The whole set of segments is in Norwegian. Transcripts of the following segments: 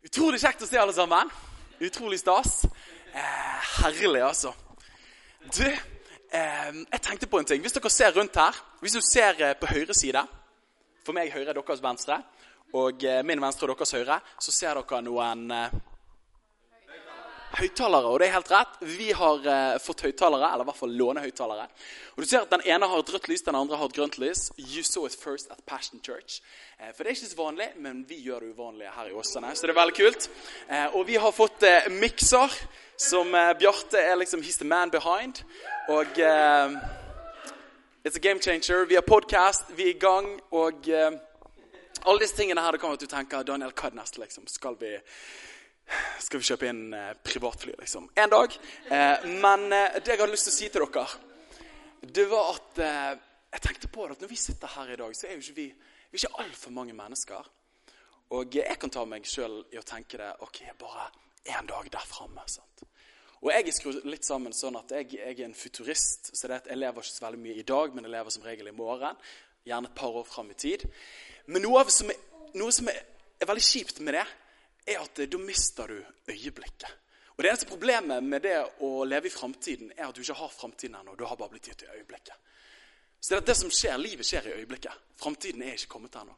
Utrolig kjekt å se alle sammen. Utrolig stas. Eh, herlig, altså. Du, eh, jeg tenkte på en ting. Hvis dere ser rundt her Hvis du ser eh, på høyre side For meg høyre er deres venstre. Og eh, min venstre og deres høyre. Så ser dere noen eh, høyttalere. Og det er helt rett. Vi har eh, fått høyttalere, eller i hvert fall låne høyttalere. Og du ser at Den ene har et rødt lys, den andre har et grønt lys. You saw it first at Passion Church. Eh, for det er ikke så vanlig, men vi gjør det uvanlige her i Åsane. Så det er veldig kult. Eh, og vi har fått eh, mikser, som eh, Bjarte er liksom He's the man behind. Og eh, It's a game changer. Vi har podkast, vi er i gang. og... Alle disse tingene her, det kommer at du tenker Daniel, hva er det neste? liksom? Skal vi skal vi kjøpe inn eh, privatfly, liksom. En dag. Eh, men eh, det jeg hadde lyst til å si til dere, det var at jeg tenkte på det at når vi sitter her i dag, så er jo ikke vi vi er ikke altfor mange mennesker. Og jeg kan ta meg sjøl i å tenke det ok, bare én dag der framme. Og jeg er skrudd litt sammen sånn at jeg, jeg er en futurist. Så det at jeg lever ikke så veldig mye i dag, men jeg lever som regel i morgen. Gjerne et par år fram i tid. Men noe, som er, noe som er, er veldig kjipt med det, er at da mister du øyeblikket. Og Det eneste problemet med det å leve i framtiden er at du ikke har framtiden ennå. Du har bare blitt gitt i øyeblikket. Så det, er det som skjer, Livet skjer i øyeblikket. Framtiden er ikke kommet ennå.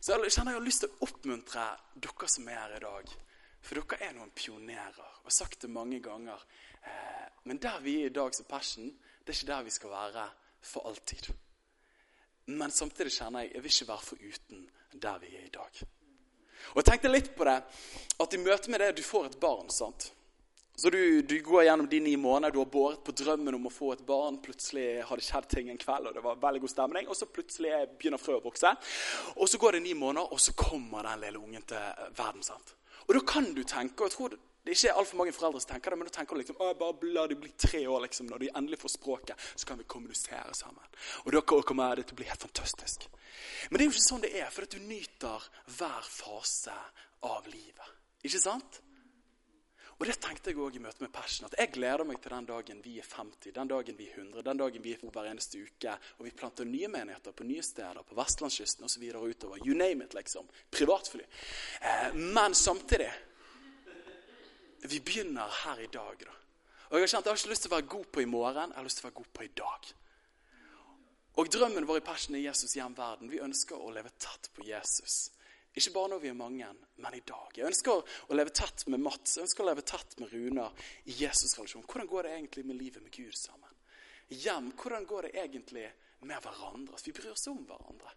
Så jeg kjenner jeg har lyst til å oppmuntre dere som er her i dag. For dere er noen pionerer. Og har sagt det mange ganger. Eh, men der vi er i dag som Passion, det er ikke der vi skal være for alltid. Men samtidig kjenner jeg jeg vil ikke være foruten der vi er i dag. Og jeg tenkte litt på det, at i møte med det du får et barn. sant? Så du, du, går gjennom de ni måneder, du har båret på drømmen om å få et barn. Plutselig har det skjedd ting en kveld, og det var veldig god stemning. Og så plutselig begynner frøet å vokse. Og så går det ni måneder, og så kommer den lille ungen til verden. sant? Og da kan du tenke, og jeg tror det ikke er altfor mange foreldre som tenker det, men da tenker du liksom, bare la de bli tre år, liksom, når de endelig får språket, så kan vi kommunisere sammen. Og da kommer det til å bli helt fantastisk. Men det er jo ikke sånn det er, for at du nyter hver fase av livet. Ikke sant? Og det tenkte jeg òg i møte med Passion. At jeg gleder meg til den dagen vi er 50, den dagen vi er 100, den dagen vi er på hver eneste uke, og vi planter nye menigheter på nye steder, på vestlandskysten osv. utover. You name it, liksom. Privatfly. Eh, men samtidig Vi begynner her i dag, da. Og Jeg har kjent jeg har ikke lyst til å være god på i morgen, jeg har lyst til å være god på i dag. Og drømmen vår i Passion er Jesus hjem verden. Vi ønsker å leve tett på Jesus. Ikke bare når vi er mange, men i dag. Jeg ønsker å leve tett med Mats, jeg ønsker å leve tett med Runar i Jesus-relasjon. Hvordan går det egentlig med livet med Gud sammen? Hjem, hvordan går det egentlig med hverandre? Vi bryr oss om hverandre.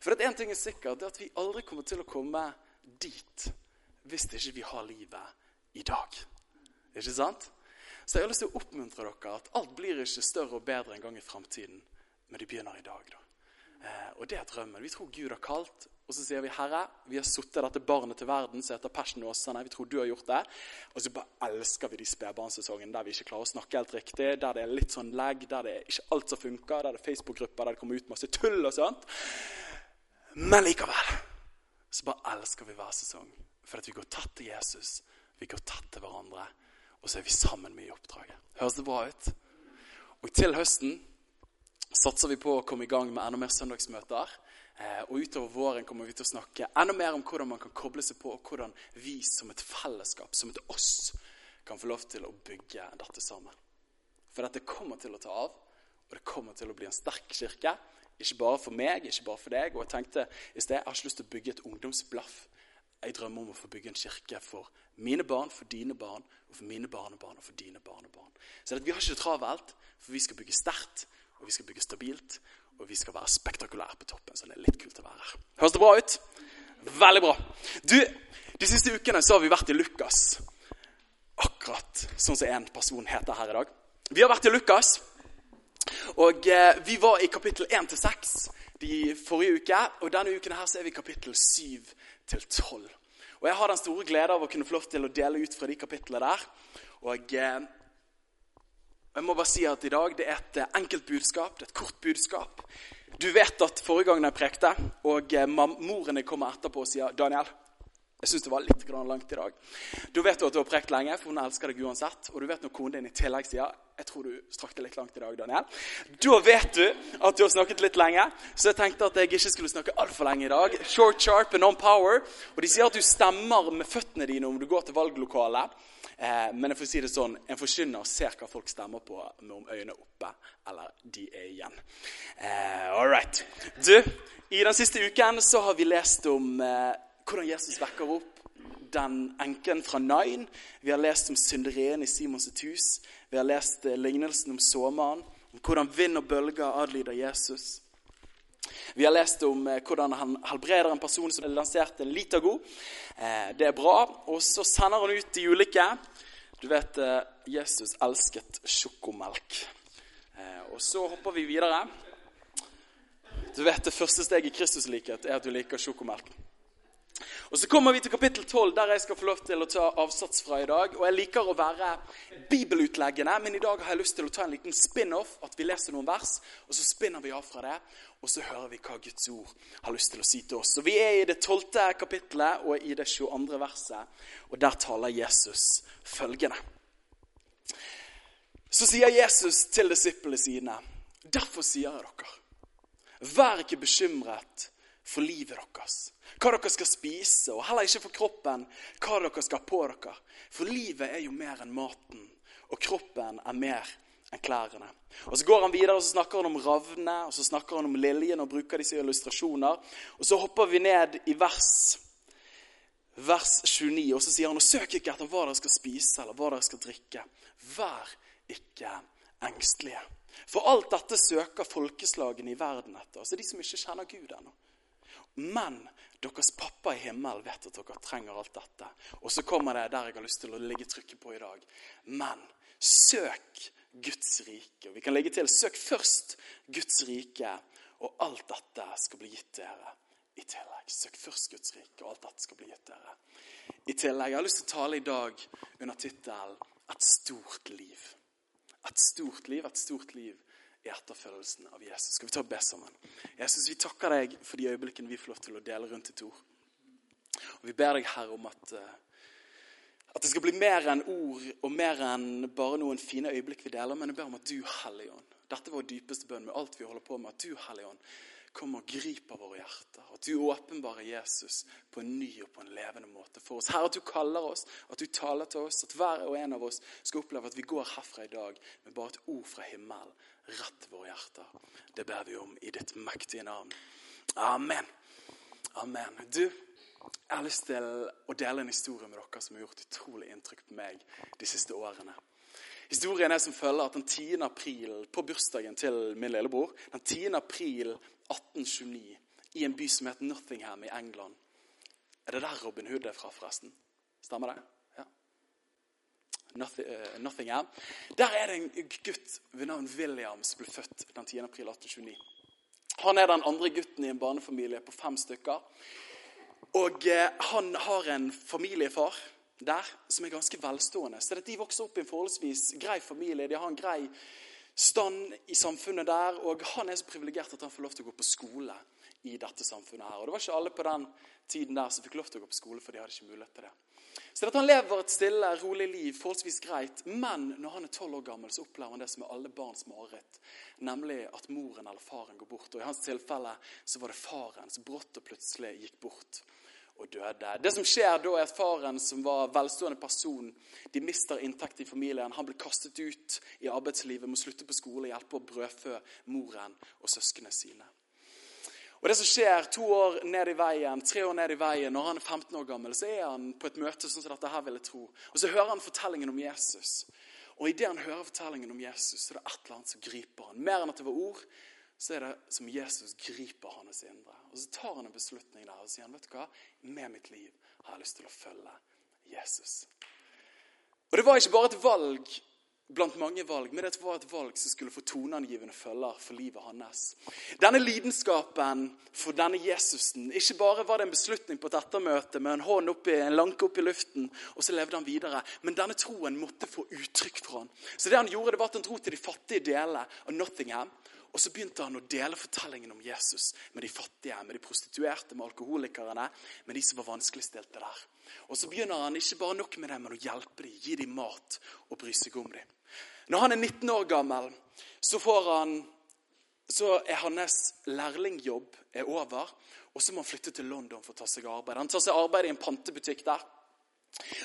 For en ting er sikkert, det er at vi aldri kommer til å komme dit hvis ikke vi har livet i dag. Ikke sant? Så jeg har lyst til å oppmuntre dere at alt blir ikke større og bedre en gang i framtiden, men det begynner i dag. da. Eh, og det er drømmen. Vi tror Gud har kalt, og så sier vi, 'Herre, vi har satt dette barnet til verden som heter Persen Åsane.' Vi tror du har gjort det. Og så bare elsker vi de spedbarnssesongene der vi ikke klarer å snakke helt riktig, der det er litt sånn legg, der det er ikke alt som funker, der det er Facebook-grupper der det kommer ut masse tull og sånt. Men likevel så bare elsker vi hver sesong. For at vi går tett til Jesus, vi går tett til hverandre, og så er vi sammen med i oppdraget. Høres det bra ut? Og til høsten satser vi på å komme i gang med enda mer søndagsmøter. Eh, og utover våren kommer vi til å snakke enda mer om hvordan man kan koble seg på, og hvordan vi som et fellesskap, som et oss, kan få lov til å bygge dette sammen. For dette kommer til å ta av, og det kommer til å bli en sterk kirke. Ikke bare for meg, ikke bare for deg. Og jeg tenkte i sted, jeg har ikke lyst til å bygge et ungdomsblaff. Jeg drømmer om å få bygge en kirke for mine barn, for dine barn, og for mine barnebarn og for dine barnebarn. Så vi har ikke det travelt, for vi skal bygge sterkt, og vi skal bygge stabilt, og vi skal være spektakulære på toppen. Så det er litt kult å være her. Høres det bra ut? Veldig bra. Du, De siste ukene så har vi vært i Lukas. Akkurat sånn som en person heter her i dag. Vi har vært i Lukas, og eh, vi var i kapittel 1 til 6 de forrige uke. Og denne uken her så er vi i kapittel 7 til 12. Og jeg har den store glede av å kunne få lov til å dele ut fra de kapitlene der. Og jeg, jeg må bare si at i dag det er et eh, enkelt budskap, det er et kort budskap. Du vet at forrige gang jeg prekte, og eh, moren din kommer etterpå og sier 'Daniel, Jeg syns det var litt langt i dag. Da vet du at du har prekt lenge, for hun elsker deg uansett. Og du vet når konen din i tillegg sier jeg tror du strakk det litt langt i dag, Daniel. Da vet du at du har snakket litt lenge. Så jeg tenkte at jeg ikke skulle snakke altfor lenge i dag. Short, sharp and on power. Og de sier at du stemmer med føttene dine om du går til valglokalet. Eh, men jeg får si det sånn, en forkynner ser hva folk stemmer på med om øynene oppe eller de er igjen. Eh, all right. Du, i den siste uken så har vi lest om eh, hvordan Jesus vekker opp den enken fra Nain. Vi har lest om synderen i Simons hus. Vi har lest eh, lignelsen om såmannen, om hvordan vind og bølger adlyder Jesus. Vi har lest om eh, hvordan han helbreder en person som lanserte Litago. Eh, det er bra. Og så sender han ut de ulike. Du vet, Jesus elsket sjokomelk. Og så hopper vi videre. Du vet, Det første steget i Kristuslikhet er at du liker sjokomelk. Og Så kommer vi til kapittel 12, der jeg skal få lov til å ta avsats fra i dag. Og Jeg liker å være bibelutleggende, men i dag har jeg lyst til å ta en liten spin-off. At vi leser noen vers, og så spinner vi av fra det. Og så hører vi hva Guds ord har lyst til å si til oss. Så Vi er i det 12. kapittelet og i det 22. verset, og der taler Jesus følgende. Så sier Jesus til disiplene sine, derfor sier jeg dere, vær ikke bekymret for livet deres, hva dere skal spise, og heller ikke for kroppen, hva dere skal på dere. For livet er jo mer enn maten, og kroppen er mer enn klærne. Og Så går han videre og så snakker han om ravne og så snakker han om liljen og bruker disse illustrasjoner. Og Så hopper vi ned i vers, vers 29, og så sier han og søk ikke etter hva dere skal spise eller hva dere skal drikke. Vær ikke engstelige. For alt dette søker folkeslagene i verden etter. Altså de som ikke kjenner Gud ennå. Men deres pappa i himmelen vet at dere trenger alt dette. Og så kommer det der jeg har lyst til å ligge trykket på i dag. Men søk Guds rike. Og vi kan legge til søk først Guds rike, og alt dette skal bli gitt dere i tillegg. Søk først Guds rike, og alt dette skal bli gitt dere i tillegg. Jeg har lyst til å tale i dag under tittelen 'Et stort liv'. Et stort liv, et stort liv i etterfølgelsen av Jesus. Skal vi ta og be sammen? Jesus, vi takker deg for de øyeblikkene vi får lov til å dele rundt ditt ord. Og Vi ber deg, Herre, om at, eh, at det skal bli mer enn ord og mer enn bare noen fine øyeblikk vi deler, men jeg ber om at du, Hellige Ånd Dette er vår dypeste bønn med alt vi holder på med. At du, Hellige Ånd, kommer og griper våre hjerter. At du åpenbarer Jesus på en ny og på en levende måte for oss. Herre, at du kaller oss, at du taler til oss. At hver og en av oss skal oppleve at vi går herfra i dag med bare et ord fra himmelen rett til våre hjerter. Det ber vi om i ditt mektige navn. Amen. Amen. Du, jeg har lyst til å dele en historie med dere som har gjort utrolig inntrykk på meg de siste årene. Historien er som følger at den 10. april, på bursdagen til min lillebror, den 10. april 1829, i en by som heter Nottingham i England Er det der Robin Hood er fra, forresten? Stemmer det? Eh, Nottingham. Der er det en gutt ved navn William som ble født den 10. april 1829. Han er den andre gutten i en barnefamilie på fem stykker. Og eh, han har en familiefar der som er ganske velstående. Så De vokser opp i en forholdsvis grei familie. De har en grei stand i samfunnet der. Og han er så privilegert at han får lov til å gå på skole i dette samfunnet. her. Og Det var ikke alle på den tiden der som fikk lov til å gå på skole, for de hadde ikke mulighet til det. Så at Han lever et stille, rolig liv, forholdsvis greit. Men når han er tolv år gammel, så opplever han det som er alle barns mareritt. Nemlig at moren eller faren går bort. Og I hans tilfelle så var det faren som brått og plutselig gikk bort og døde. Det som skjer da, er at faren, som var velstående person, de mister inntekt i familien. Han blir kastet ut i arbeidslivet, må slutte på skole, hjelpe å brødfø moren og søsknene sine. Og det som skjer to år ned i veien, tre år ned i veien, når han er 15 år gammel, så er han på et møte sånn som dette her vil jeg tro. Og så hører han fortellingen om Jesus. Og idet han hører fortellingen om Jesus, så er det et eller annet som griper han. Mer enn at det var ord, så er det som Jesus griper hans indre. Og så tar han en beslutning der og sier han, vet du hva, med mitt liv har jeg lyst til å følge Jesus. Og det var ikke bare et valg blant mange valg, men det var et valg som skulle få toneangivende følger for livet hans. Denne lidenskapen for denne Jesusen Ikke bare var det en beslutning på et ettermøte med en hånd oppi, en lanke opp i luften, og så levde han videre. Men denne troen måtte få uttrykk for han. Så det han gjorde, det var at han dro til de fattige delene av Nottingham. Og så begynte han å dele fortellingen om Jesus med de fattige, med de prostituerte, med alkoholikerne, med de som var vanskeligstilte der. Og så begynner han ikke bare nok med det, men å hjelpe dem, gi dem mat og bry seg om dem. Når han er 19 år gammel, så, han, så er hans lærlingjobb er over. Og så må han flytte til London for å ta seg arbeid. Han tar seg arbeid i en pantebutikk der.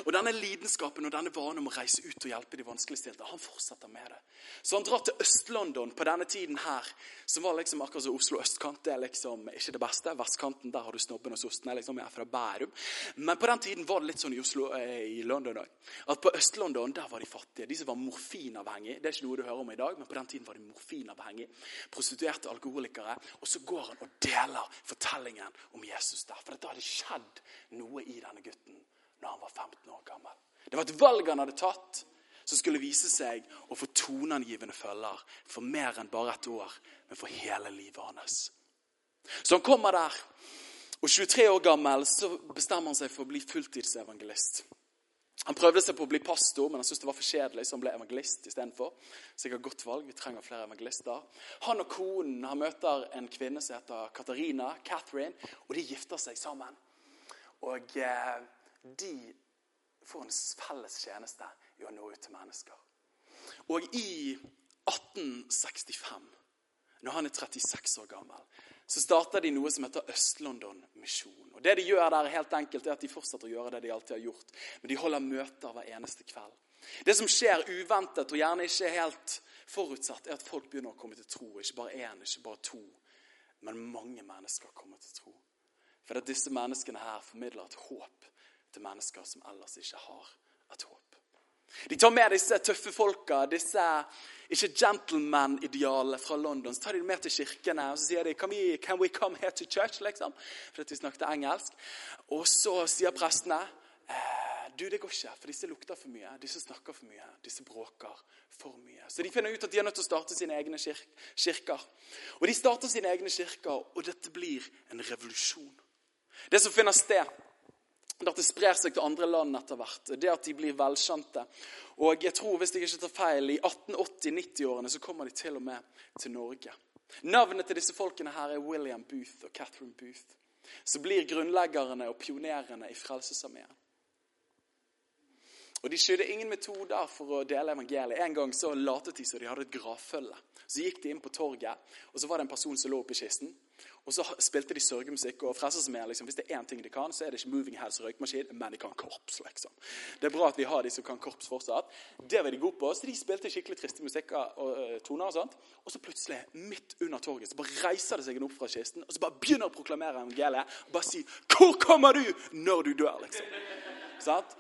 Og Denne lidenskapen og denne vanen om å reise ut og hjelpe de vanskeligstilte, han fortsetter med det. Så han drar til Øst-London på denne tiden her, som var liksom akkurat som Oslo østkant. Det er liksom ikke det beste. Vestkanten, der har du snobben og sostene. liksom jeg er fra Bærum. Men på den tiden var det litt sånn i Oslo, eh, i London òg. At på Øst-London der var de fattige. De som var morfinavhengige. Det er ikke noe du hører om i dag, men på den tiden var de morfinavhengige. Prostituerte alkoholikere. Og så går han og deler fortellingen om Jesus der. For da hadde skjedd noe i denne gutten når han var 15 år gammel. Det var et valg han hadde tatt, som skulle vise seg å få toneangivende følger for mer enn bare et år, men for hele livet hans. Så han kommer der, og 23 år gammel så bestemmer han seg for å bli fulltidsevangelist. Han prøvde seg på å bli pastor, men han syntes det var for kjedelig, så han ble evangelist istedenfor. Sikkert godt valg. Vi trenger flere evangelister. Han og konen han møter en kvinne som heter Katarina, Catherine, og de gifter seg sammen. Og eh, de får en felles tjeneste i å nå ut til mennesker. Og i 1865, når han er 36 år gammel, så starter de noe som heter Øst-London misjon. Og Det de gjør der, helt enkelt, er at de fortsetter å gjøre det de alltid har gjort. Men de holder møter hver eneste kveld. Det som skjer uventet og gjerne ikke helt forutsatt, er at folk begynner å komme til tro. Ikke bare én, ikke bare to, men mange mennesker kommer til tro. For at disse menneskene her formidler et håp til mennesker som ellers ikke har et håp. De tar med disse tøffe folka, disse ikke gentleman-idealene fra London. Så tar de dem med til kirkene og så sier de, can we, can we come here to church? liksom, Fordi de snakket engelsk. Og så sier prestene eh, du, det går ikke, for disse lukter for mye, disse snakker for mye, disse bråker for mye. Så de finner ut at de er nødt til å starte sine egne kirker. Og de starter sine egne kirker, og dette blir en revolusjon. Det som finner sted dette sprer seg til andre land etter hvert. Det at de blir velkjente. Og jeg tror, hvis jeg ikke tar feil, i 1880-90-årene så kommer de til og med til Norge. Navnet til disse folkene her er William Booth og Catherine Booth. Som blir grunnleggerne og pionerene i Frelsesarmeen. Og De skydde ingen metoder for å dele evangeliet. En gang så latet de som de hadde et gravfølge. Så gikk de inn på torget, og så var det en person som lå oppi kisten. Og så spilte de sørgemusikk. og Frelsesarmeen, liksom, Hvis det er én ting de kan, så er det ikke moving heads røykmaskin, men de kan korps. liksom. Det er bra at vi har de som kan korps fortsatt. Det var de gode på. Så de spilte skikkelig triste musikk og uh, toner. Og sånt. Og så plutselig, midt under torget, så bare reiser det seg en opp fra kisten og så bare begynner å proklamere evangeliet. og Bare si 'Hvor kommer du når du dør?' liksom. Sant?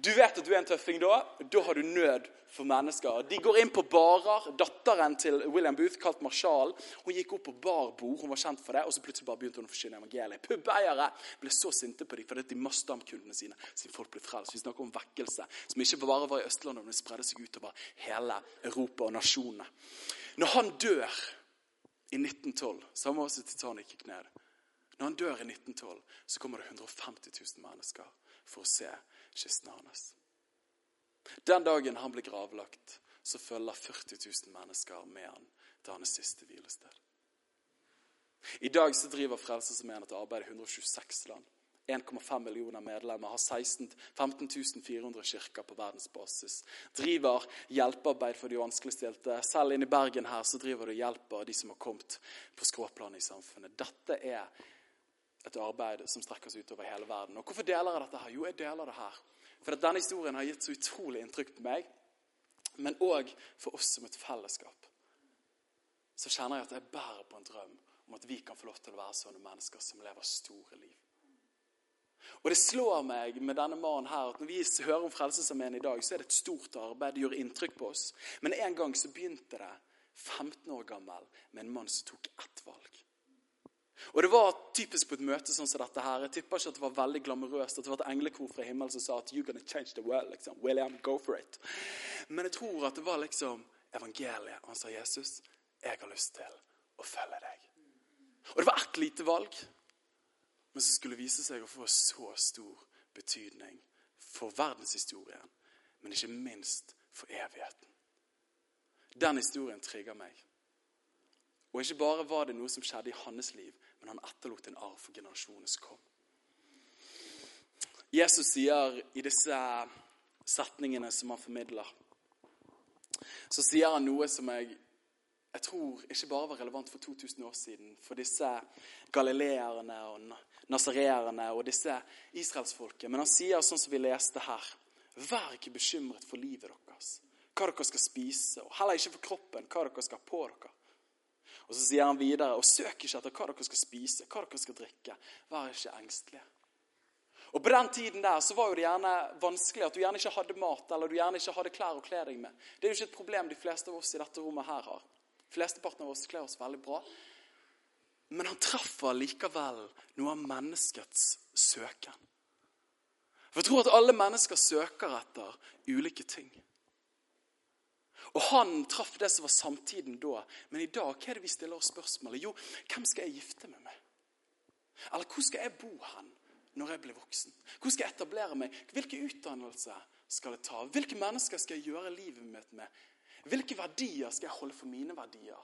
Du vet at du er en tøffing da. Da har du nød for mennesker. De går inn på barer. Datteren til William Booth, kalt Marshall, hun gikk opp på barbord. Hun var kjent for det, og så plutselig bare begynte hun å forsyne evangeliet. Pubeiere ble så sinte på dem fordi de mista om kundene sine siden folk ble frelst. Vi snakker om vekkelse som ikke bare var i Østlandet, men spredde seg utover hele Europa og nasjonene. Når han dør i 1912, samme år som Titanic gikk ned Når han dør i 1912, så kommer det 150 000 mennesker for å se kisten hans. Den dagen han ble gravlagt, så følger 40 000 mennesker med han til hans siste hvilested. I dag så driver Frelsesarmeen et arbeid i 126 land. 1,5 millioner medlemmer, har 16, 15 400 kirker på verdensbasis. Driver hjelpearbeid for de vanskeligstilte. Selv inne i Bergen her så driver du hjelp av de som har kommet på skråplanet i samfunnet. Dette er et arbeid som strekker seg utover hele verden. Og Hvorfor deler jeg dette? her? Jo, jeg deler det her. For at denne historien har gitt så utrolig inntrykk på meg, men òg for oss som et fellesskap. Så kjenner jeg at jeg bærer på en drøm om at vi kan få lov til å være sånne mennesker som lever store liv. Og Det slår meg med denne mannen her at når vi hører om Frelsesarmeen i dag, så er det et stort arbeid. Det gjør inntrykk på oss. Men en gang så begynte det 15 år gammel med en mann som tok ett valg. Og Det var typisk på et møte sånn som dette her. Jeg tipper ikke at det var veldig glamorøst. At det var et englekor fra himmelen som sa at you're gonna change the world. liksom. William, go for it. Men jeg tror at det var liksom evangeliet. Han sa, 'Jesus, jeg har lyst til å følge deg'. Og Det var ett lite valg, men som skulle vise seg å få så stor betydning for verdenshistorien, men ikke minst for evigheten. Den historien trigger meg. Og ikke bare var det noe som skjedde i hans liv, men han etterlot en arv for generasjonene som kom. Jesus sier i disse setningene som han formidler, så sier han noe som jeg, jeg tror ikke bare var relevant for 2000 år siden, for disse galileerne og nasareerne og disse israelsfolket. Men han sier sånn som vi leste her, vær ikke bekymret for livet deres, hva dere skal spise, og heller ikke for kroppen, hva dere skal ha på dere. Og så sier han videre, og søk ikke etter hva dere skal spise, hva dere skal drikke. Vær ikke engstelige. Og På den tiden der så var jo det gjerne vanskelig at du gjerne ikke hadde mat eller du gjerne ikke hadde klær å kle deg med. Det er jo ikke et problem de fleste av oss i dette rommet her har. Flesteparten av oss kler oss veldig bra. Men han treffer likevel noe av menneskets søken. For jeg tror at alle mennesker søker etter ulike ting. Og han traff det som var samtiden da. Men i dag hva er det vi stiller oss spørsmålet? Jo, hvem skal jeg gifte meg med? Eller hvor skal jeg bo hen? når jeg blir voksen? Hvor skal jeg etablere meg? Hvilke utdannelse skal jeg ta? Hvilke mennesker skal jeg gjøre livet mitt med? Hvilke verdier skal jeg holde for mine verdier?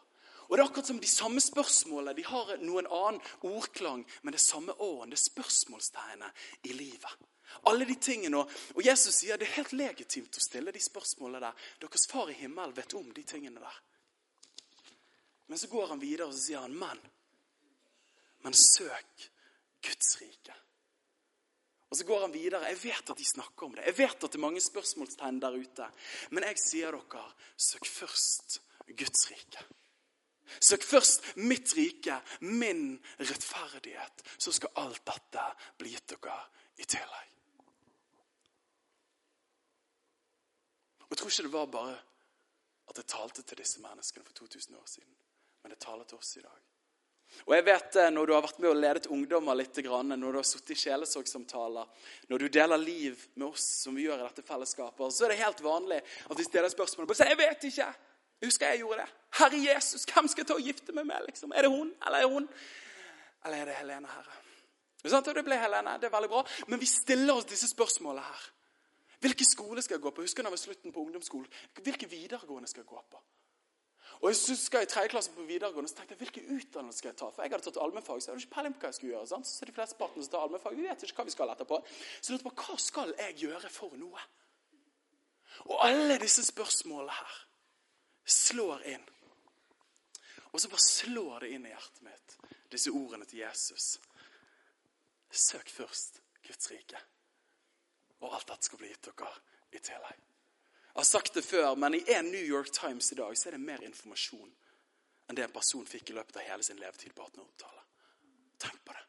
Og Det er akkurat som de samme spørsmålene. De har noen annen ordklang, men det er samme åren. Det er spørsmålstegnet i livet. Alle de tingene, Og Jesus sier det er helt legitimt å stille de spørsmålene der. Deres far i himmelen vet om de tingene der. Men så går han videre og så sier han, men, men søk Guds rike. Og så går han videre. Jeg vet at de snakker om det. Jeg vet at det er mange spørsmålstegn der ute. Men jeg sier dere, søk først Guds rike. Søk først mitt rike, min rettferdighet. Så skal alt dette bli gitt dere i tillegg. Og Jeg tror ikke det var bare at jeg talte til disse menneskene for 2000 år siden, men jeg taler til oss i dag. Og jeg vet eh, Når du har vært med og ledet ungdommer litt, når du har sittet i sjelesorgsamtaler, når du deler liv med oss, som vi gjør i dette fellesskapet, så er det helt vanlig at vi stiller spørsmål og sier 'Jeg vet ikke.' Jeg husker jeg gjorde det. 'Herre Jesus, hvem skal jeg ta og gifte meg med?' liksom? Er det hun, eller er hun? Eller er det Helene, Herre? Det ble Helene. Det er veldig bra. Men vi stiller oss disse spørsmålene her. Hvilken skole skal jeg gå på? Husker du da jeg var slutten på ungdomsskolen? Hvilke videregående skal jeg gå på? Og jeg husker I tredje klasse på videregående så tenkte jeg hvilke utdannelse skal jeg ta? For jeg hadde tatt allmennfag, så jeg hadde ikke peiling på hva jeg skulle gjøre. sant? Så de fleste partene som tar allmennfag, vet ikke hva vi skal etterpå. Så jeg lurte på hva skal jeg gjøre for noe? Og alle disse spørsmålene her slår inn. Og så bare slår det inn i hjertet mitt, disse ordene til Jesus. Søk først Guds rike, og alt dette skal bli gitt dere i tillegg. Jeg har sagt det før, men i en New York Times i dag så er det mer informasjon enn det en person fikk i løpet av hele sin levetid på 1800-tallet. Tenk på det.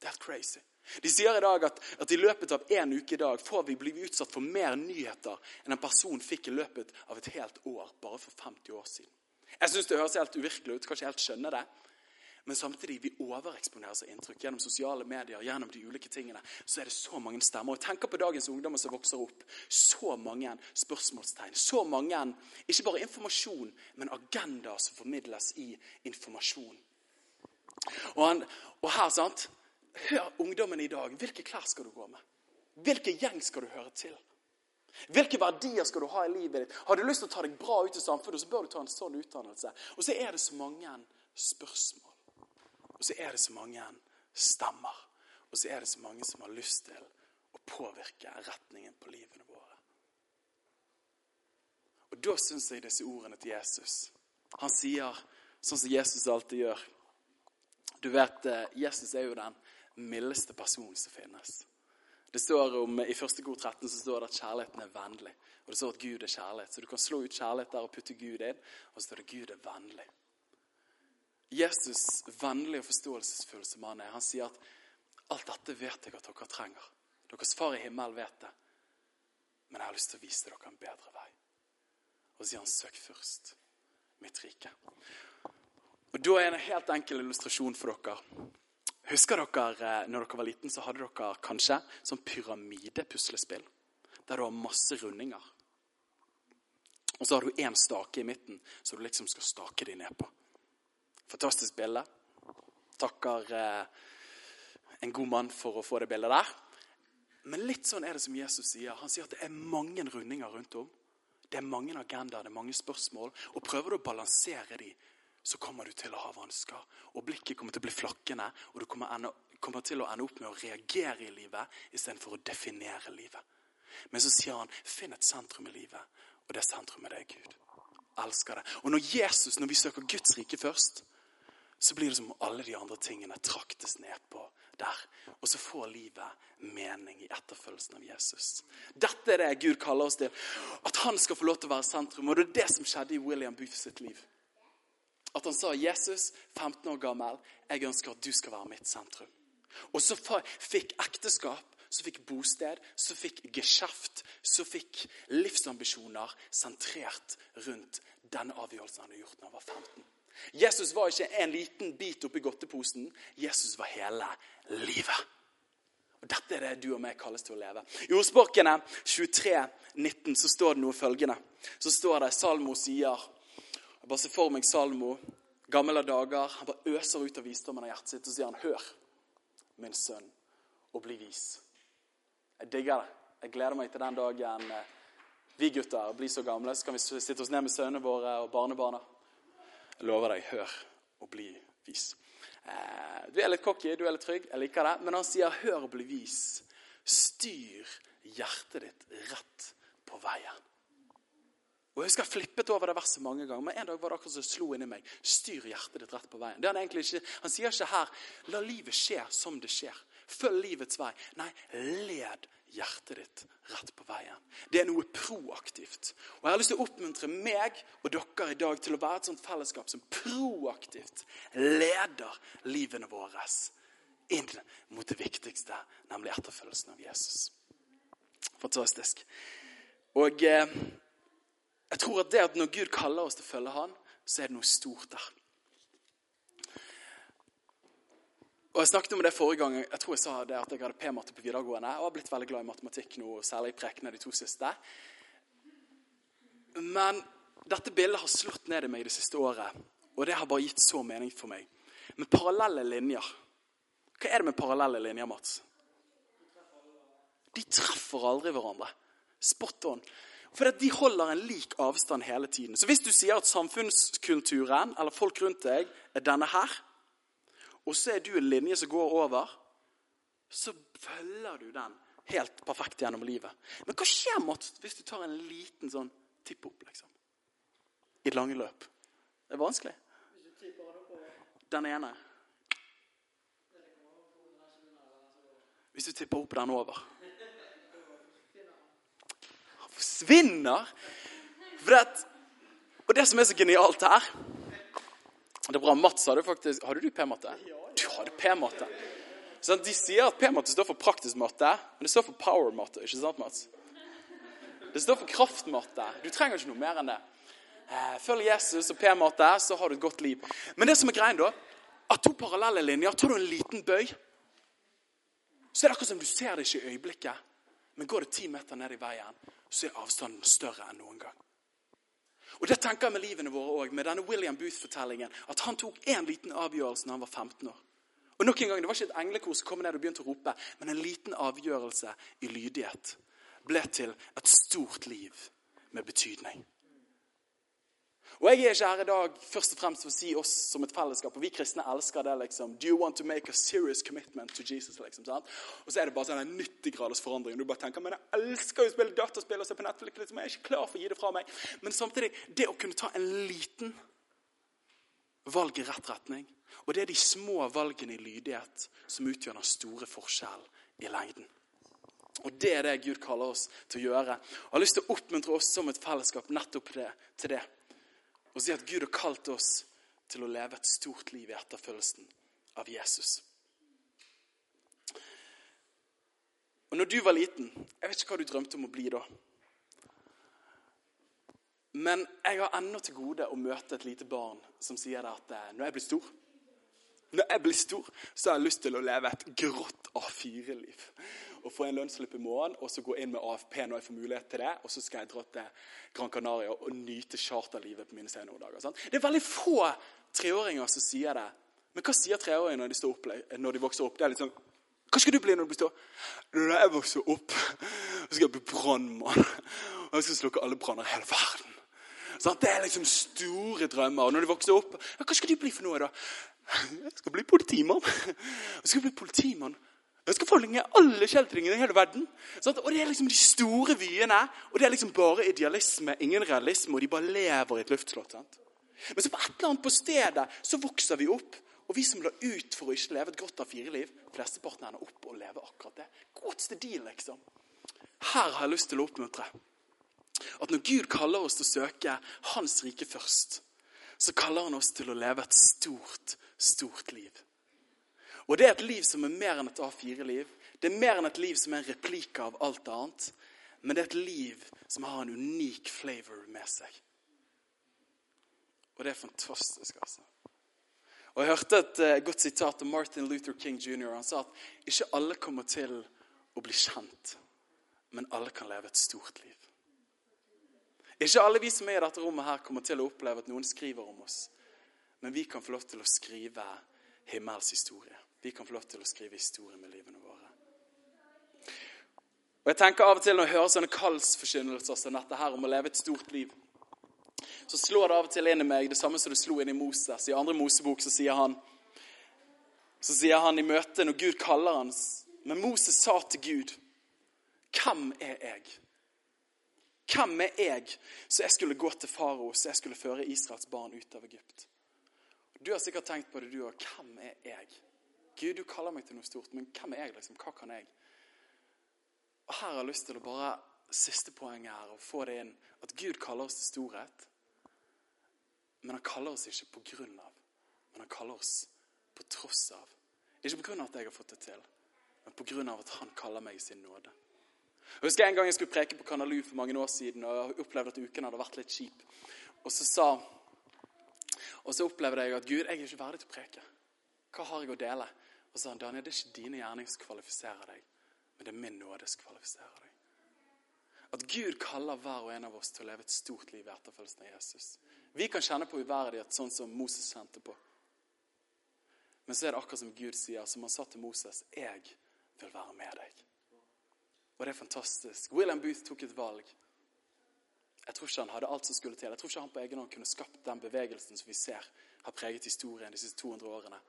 Det er helt crazy. De sier i dag at, at i løpet av en uke i dag får vi bli utsatt for mer nyheter enn en person fikk i løpet av et helt år bare for 50 år siden. Jeg syns det høres helt uvirkelig ut. Kan ikke helt skjønne det. Men samtidig vi overeksponeres av inntrykk gjennom sosiale medier. gjennom de ulike tingene, Så er det så mange stemmer. Og tenker på dagens ungdommer som vokser opp. Så mange spørsmålstegn. Så mange, ikke bare informasjon, men agendaer som formidles i informasjon. Og, han, og her, sant Hør ungdommen i dag. Hvilke klær skal du gå med? Hvilken gjeng skal du høre til? Hvilke verdier skal du ha i livet ditt? Har du lyst til å ta deg bra ut i samfunnet, så bør du ta en sånn utdannelse. Og så er det så mange spørsmål. Og så er det så mange stemmer. Og så er det så mange som har lyst til å påvirke retningen på livene våre. Og da syns jeg disse ordene til Jesus Han sier sånn som Jesus alltid gjør. Du vet, eh, Jesus er jo den mildeste personen som finnes. Det står om, I første kor 13 så står det at kjærligheten er vennlig. Og det står at Gud er kjærlighet. Så du kan slå ut kjærlighet der og putte Gud inn. Og så står det at Gud er vennlig. Jesus, vennlig og forståelsesfull som han er, han sier at alt dette vet jeg at dere trenger. Deres far i himmelen vet det. Men jeg har lyst til å vise dere en bedre vei. Og sier han søk først mitt rike. Og Da er det en helt enkel illustrasjon for dere. Husker dere eh, når dere var liten, så hadde dere kanskje sånn pyramidepuslespill. Der du har masse rundinger. Og så har du én stake i midten, så du liksom skal stake dem ned på. Fantastisk bilde. Takker eh, en god mann for å få det bildet der. Men litt sånn er det som Jesus sier. Han sier at det er mange rundinger rundt om. Det er mange agendaer, det er mange spørsmål. Og prøver du å balansere de, så kommer du til å ha vansker. Og blikket kommer til å bli flakkende, og du kommer, enda, kommer til å ende opp med å reagere i livet istedenfor å definere livet. Men så sier han finn et sentrum i livet, og det sentrumet det er Gud. Elsker det. Og når Jesus, når vi søker Guds rike først, så blir det som om alle de andre tingene traktes ned på der. Og så får livet mening i etterfølgelsen av Jesus. Dette er det Gud kaller oss til. At han skal få lov til å være sentrum. Og det er det som skjedde i William Booth sitt liv. At han sa 'Jesus, 15 år gammel, jeg ønsker at du skal være mitt sentrum'. Og så fikk ekteskap, så fikk bosted, så fikk geskjeft, så fikk livsambisjoner sentrert rundt denne avgjørelsen han hadde gjort da han var 15. Jesus var ikke en liten bit oppi godteposen. Jesus var hele livet. Og Dette er det du og meg kalles til å leve. I ordspråkene 23, 19 så står det noe følgende. Så står det Salmo sier Jeg bare ser for meg Salmo, gamle dager. Han bare øser ut av visdommen av hjertet sitt, og sier han, 'Hør, min sønn, og bli vis'. Jeg digger det. Jeg gleder meg til den dagen eh, vi gutter blir så gamle, så kan vi sitte oss ned med sønnene våre og barnebarna. Jeg lover deg, hør og bli vis. Eh, du er litt cocky, du er litt trygg, jeg liker det. Men han sier 'hør og bli vis'. Styr hjertet ditt rett på veien. Og Jeg husker jeg flippet over det verset mange ganger, men en dag var det akkurat som slo inni meg. Styr hjertet ditt rett på veien. Han ikke, han sier ikke her 'la livet skje som det skjer'. Følg livets vei. Nei, led hjertet ditt rett på veien. Det er noe proaktivt. Og Jeg har lyst til å oppmuntre meg og dere i dag til å være et sånt fellesskap som proaktivt leder livene våre inn mot det viktigste, nemlig etterfølgelsen av Jesus. Fantastisk. Og eh, jeg tror at det at når Gud kaller oss til å følge Han, så er det noe stort der. Og Jeg snakket om det forrige gang. Jeg tror jeg sa det at jeg hadde P-matte på videregående. Og har blitt veldig glad i matematikk nå, særlig i prekene de to siste. Men dette bildet har slått ned i meg det siste året, og det har bare gitt så mening for meg. Med parallelle linjer. Hva er det med parallelle linjer, Mats? De treffer aldri hverandre. Spot on. For de holder en lik avstand hele tiden. Så hvis du sier at samfunnskulturen eller folk rundt deg er denne her, og så er du en linje som går over, så følger du den helt perfekt gjennom livet. Men hva skjer Mats, hvis du tar en liten sånn tipp opp, liksom? I et lange løp. Det er vanskelig. Den ene. Hvis du tipper opp den over. Forsvinner. For det, og det som er så genialt her Det er bra, Mats hadde faktisk Hadde du P-matte? Du hadde P-matte. De sier at P-matte står for praktisk matte, men det står for power-matte. ikke sant, Mats? Det står for kraftmatte. Du trenger ikke noe mer enn det. Eh, følg Jesus og P-matte, så har du et godt liv. Men det som er greien da, at to parallelle linjer Tar du en liten bøy, så er det akkurat som du ser det ikke i øyeblikket. Men går det ti meter ned i veien, så er avstanden større enn noen gang. Og Det tenker jeg med livene våre òg, med denne William Booth-fortellingen. At han tok én liten avgjørelse når han var 15 år. Og nok en gang, Det var ikke et englekor som kom ned og begynte å rope, men en liten avgjørelse i lydighet ble til et stort liv med betydning. Og Jeg er ikke her i dag først og fremst for å si oss som et fellesskap, og vi kristne elsker det. liksom, Do you want to make a serious commitment to Jesus? liksom, sant? Og så er det bare sånn en 90 graders forandring. Du bare tenker men jeg elsker å spille dataspill og se på Netflix. liksom, Jeg er ikke klar for å gi det fra meg. Men samtidig, det å kunne ta en liten valg i rett retning, og det er de små valgene i lydighet som utgjør den store forskjellen i lengden. Og Det er det Gud kaller oss til å gjøre. Og Jeg har lyst til å oppmuntre oss som et fellesskap nettopp det, til det. Og si at Gud har kalt oss til å leve et stort liv i etterfølgelsen av Jesus. Og når du var liten Jeg vet ikke hva du drømte om å bli da. Men jeg har ennå til gode å møte et lite barn som sier at eh, når jeg blir stor når jeg blir stor, så har jeg lyst til å leve et grått A4-liv. Og få en lønnsslipp i morgen, og så gå inn med AFP når jeg får mulighet til det. Og så skal jeg dra til Gran Canaria og nyte charterlivet på mine senere dager. Sant? Det er veldig få treåringer som sier det. Men hva sier treåringer når, de opp, når de vokser opp? Det er litt sånn Hva skal du bli når du blir stor? Når jeg vokser opp, så skal jeg bli brannmann. Og jeg skal slukke alle branner i hele verden. Sånn, Det er liksom store drømmer. Og når de vokser opp, ja, hva skal du bli for noe, da? Jeg skal bli politimann. Jeg skal bli politimann. Jeg skal forlenge alle kjeltringene i hele verden. Sant? Og det er liksom de store vyene. Og det er liksom bare idealisme, ingen realisme. Og de bare lever i et luftslott. sant? Men så på et eller annet på stedet så vokser vi opp. Og vi som la ut for å ikke leve et godt av fire liv, flesteparten ender opp og lever akkurat det. What's the deal, liksom? Her har jeg lyst til å oppmuntre. At når Gud kaller oss til å søke Hans rike først, så kaller han oss til å leve et stort, stort liv. Og det er et liv som er mer enn et A4-liv. Det er mer enn et liv som er en replikk av alt annet. Men det er et liv som har en unik flavor med seg. Og det er fantastisk, altså. Og Jeg hørte et uh, godt sitat av Martin Luther King jr. Han sa at ikke alle kommer til å bli kjent, men alle kan leve et stort liv. Ikke alle vi som er i dette rommet her kommer til å oppleve at noen skriver om oss. Men vi kan få lov til å skrive himmels historie. Vi kan få lov til å skrive historier med livene våre. Og jeg tenker av og til Når jeg hører sånne kallsforkynnelser som dette her om å leve et stort liv, så slår det av og til inn i meg det samme som det slo inn i Moses. I andre Mosebok så sier han så sier han i møtet når Gud kaller hans, Men Moses sa til Gud, 'Hvem er jeg?' Hvem er jeg så jeg skulle gå til farao, så jeg skulle føre Israels barn ut av Egypt? Du har sikkert tenkt på det, du òg. Hvem er jeg? Gud, du kaller meg til noe stort, men hvem er jeg? liksom? Hva kan jeg? Og Her har jeg lyst til å bare Siste poenget her, å få det inn. At Gud kaller oss til storhet. Men han kaller oss ikke på grunn av, men han kaller oss på tross av. Ikke på grunn av at jeg har fått det til, men på grunn av at han kaller meg sin nåde. Jeg husker En gang jeg skulle preke på Kanalu for mange år siden, og jeg opplevde at uken hadde vært litt kjip. Og så, sa, og så opplevde jeg at Gud, jeg er ikke verdig til å preke. Hva har jeg å dele? Og så sa han, Daniel, det er ikke dine gjerninger som kvalifiserer deg, men det er min nåde som kvalifiserer deg. At Gud kaller hver og en av oss til å leve et stort liv i etterfølgelsen av Jesus. Vi kan kjenne på uverdighet, sånn som Moses kjente på. Men så er det akkurat som Gud sier, som han sa til Moses, 'Jeg vil være med deg'. Og det er fantastisk. William Booth tok et valg. Jeg tror ikke han hadde alt som skulle til. Jeg tror ikke han på egen hånd kunne skapt den bevegelsen som vi ser har preget historien de siste 200 årene.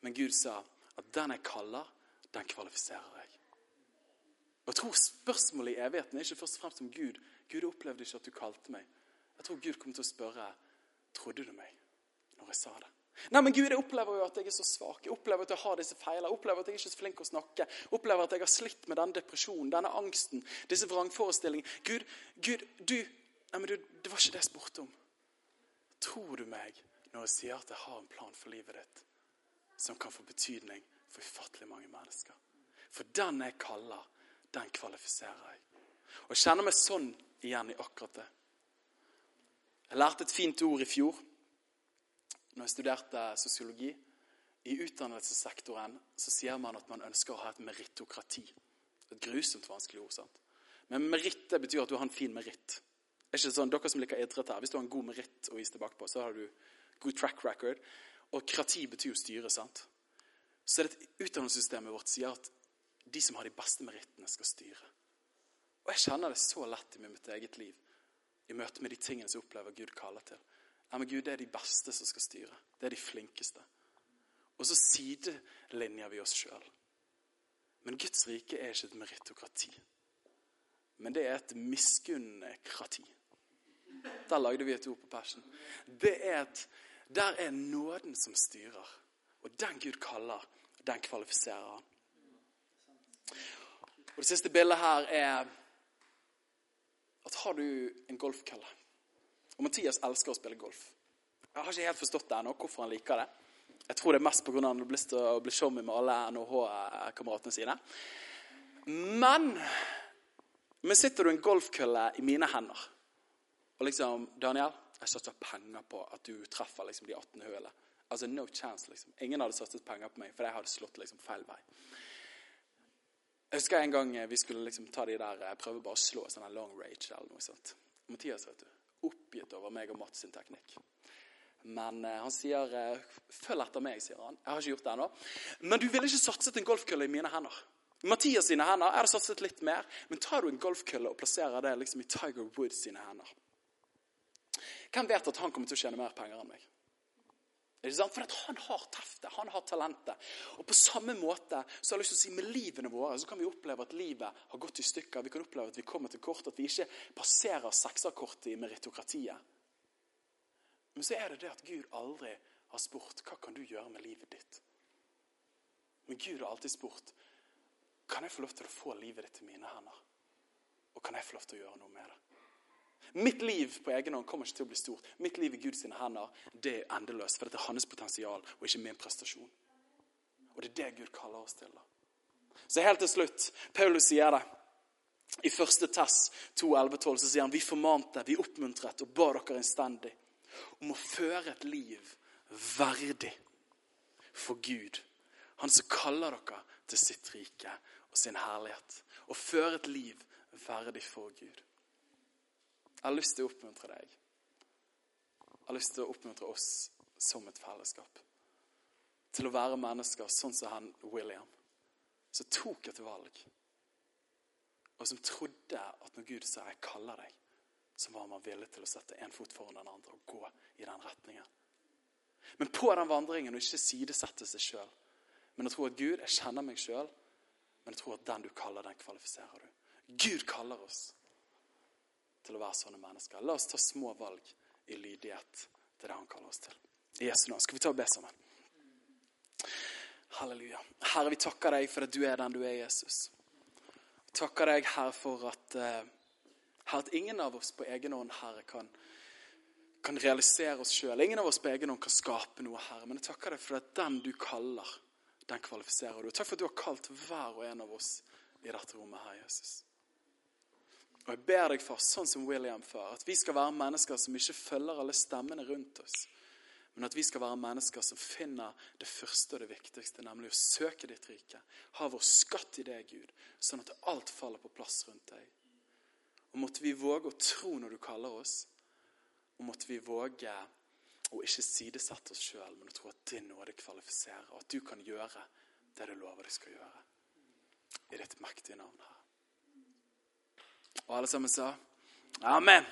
Men Gud sa at den jeg kaller, den kvalifiserer jeg. Og jeg tror Spørsmålet i evigheten er ikke først og fremst om Gud. Gud opplevde ikke at du kalte meg. Jeg tror Gud kommer til å spørre trodde du meg når jeg sa det. Nei, men Gud, jeg opplever jo at jeg er så svak. Jeg opplever at jeg har disse feilene. Jeg opplever at jeg ikke er så flink å snakke. Jeg opplever at jeg har slitt med denne depresjonen, denne angsten, disse vrangforestillingene. Gud, Gud, du Nei, men du, det var ikke det jeg spurte om. Tror du meg når jeg sier at jeg har en plan for livet ditt som kan få betydning for ufattelig mange mennesker? For den jeg kaller, den kvalifiserer jeg. Og jeg kjenner meg sånn igjen i akkurat det. Jeg lærte et fint ord i fjor når jeg studerte sosiologi. I utdannelsessektoren så sier man at man ønsker å ha et merittokrati. Et grusomt vanskelig ord. sant? Men meritt betyr at du har en fin meritt. Er ikke sånn, dere som liker idrett her, Hvis du har en god meritt å vise tilbake på, så har du god track record. Og krati betyr jo styre. sant? Så er det utdanningssystemet vårt sier at de som har de beste merittene, skal styre. Og jeg kjenner det så lett i mitt eget liv i møte med de tingene som jeg opplever Gud kaller til. Ja, men Gud, det er de beste som skal styre. Det er de flinkeste. Og så sidelinjer vi oss sjøl. Men Guds rike er ikke et merittokrati. Men det er et miskunnkrati. Der lagde vi et ord på Passion. Det er et, der er nåden som styrer. Og den Gud kaller, den kvalifiserer han. Og Det siste bildet her er at har du en golfkølle Og Mathias elsker å spille golf. Jeg har ikke helt forstått det ennå, hvorfor han liker det. Jeg tror det er mest pga. at han har lyst til å bli showman med alle NHH-kameratene sine. Men men sitter du en golfkølle i mine hender og liksom 'Daniel, jeg satser penger på at du treffer liksom de 18 hullene.' Altså, no chance, liksom. Ingen hadde satset penger på meg, for jeg hadde slått liksom feil vei. Jeg husker en gang vi skulle liksom ta de der eh, prøve bare å slå sånn long rage eller noe sånt. Mathias vet du, oppgitt over meg og Mats sin teknikk. Men eh, han sier eh, 'følg etter meg', sier han. Jeg har ikke gjort det ennå. Men du ville ikke satset en golfkølle i mine hender. Mathias sine hender er det satset litt mer, men tar du en golfkølle og plasserer det liksom i Tiger Woods sine hender Hvem vet at han kommer til å tjene mer penger enn meg? Er det sant? For han har teftet, han har talentet. Og på samme måte så har jeg lyst til å si med livene våre så kan vi oppleve at livet har gått i stykker. Vi kan oppleve at vi kommer til kort, at vi ikke passerer sekserkortet i meritokratiet. Men så er det det at Gud aldri har spurt hva kan du gjøre med livet ditt. Men Gud har alltid spurt kan jeg få lov til å få livet ditt i mine hender. Og kan jeg få lov til å gjøre noe med det. Mitt liv på egen hånd kommer ikke til å bli stort. Mitt liv i Guds hender det er endeløst, for dette er hans potensial og ikke min prestasjon. Og det er det Gud kaller oss til. da. Så helt til slutt, Paulus sier det. I første Tess 2.11-12 så sier han vi formante, vi oppmuntret og ba dere innstendig om å føre et liv verdig for Gud. Han som kaller dere til sitt rike og sin herlighet. Å føre et liv verdig for Gud. Jeg har lyst til å oppmuntre deg. Jeg har lyst til å oppmuntre oss som et fellesskap. Til å være mennesker sånn som han William, som tok et valg. Og som trodde at når Gud sa 'jeg kaller deg', så var man villig til å sette en fot foran den andre og gå i den retningen. Men på den vandringen å ikke sidesette seg sjøl. Men å tro at Gud, jeg kjenner meg sjøl, men jeg tror at den du kaller, den kvalifiserer du. Gud kaller oss til å være sånne mennesker. La oss ta små valg i lydighet til det han kaller oss til. I Jesu navn. Skal vi ta og be sammen? Halleluja. Herre, vi takker deg for at du er den du er, Jesus. Vi takker deg, Herre, for at, herre, at ingen av oss på egen hånd, Herre, kan, kan realisere oss sjøl. Ingen av oss på egen hånd kan skape noe, Herre. Men jeg takker deg for at den du kaller, den kvalifiserer du. Takk for at du har kalt hver og en av oss i dette rommet her, Jesus. Og jeg ber deg, far, sånn som William før, at vi skal være mennesker som ikke følger alle stemmene rundt oss, men at vi skal være mennesker som finner det første og det viktigste, nemlig å søke ditt rike. Ha vår skatt i deg, Gud, sånn at alt faller på plass rundt deg. Og måtte vi våge å tro når du kaller oss, og måtte vi våge å ikke sidesette oss sjøl, men å tro at din nåde kvalifiserer, og at du kan gjøre det du lover du skal gjøre. I ditt mektige navn, her. Og alle sammen sa amen.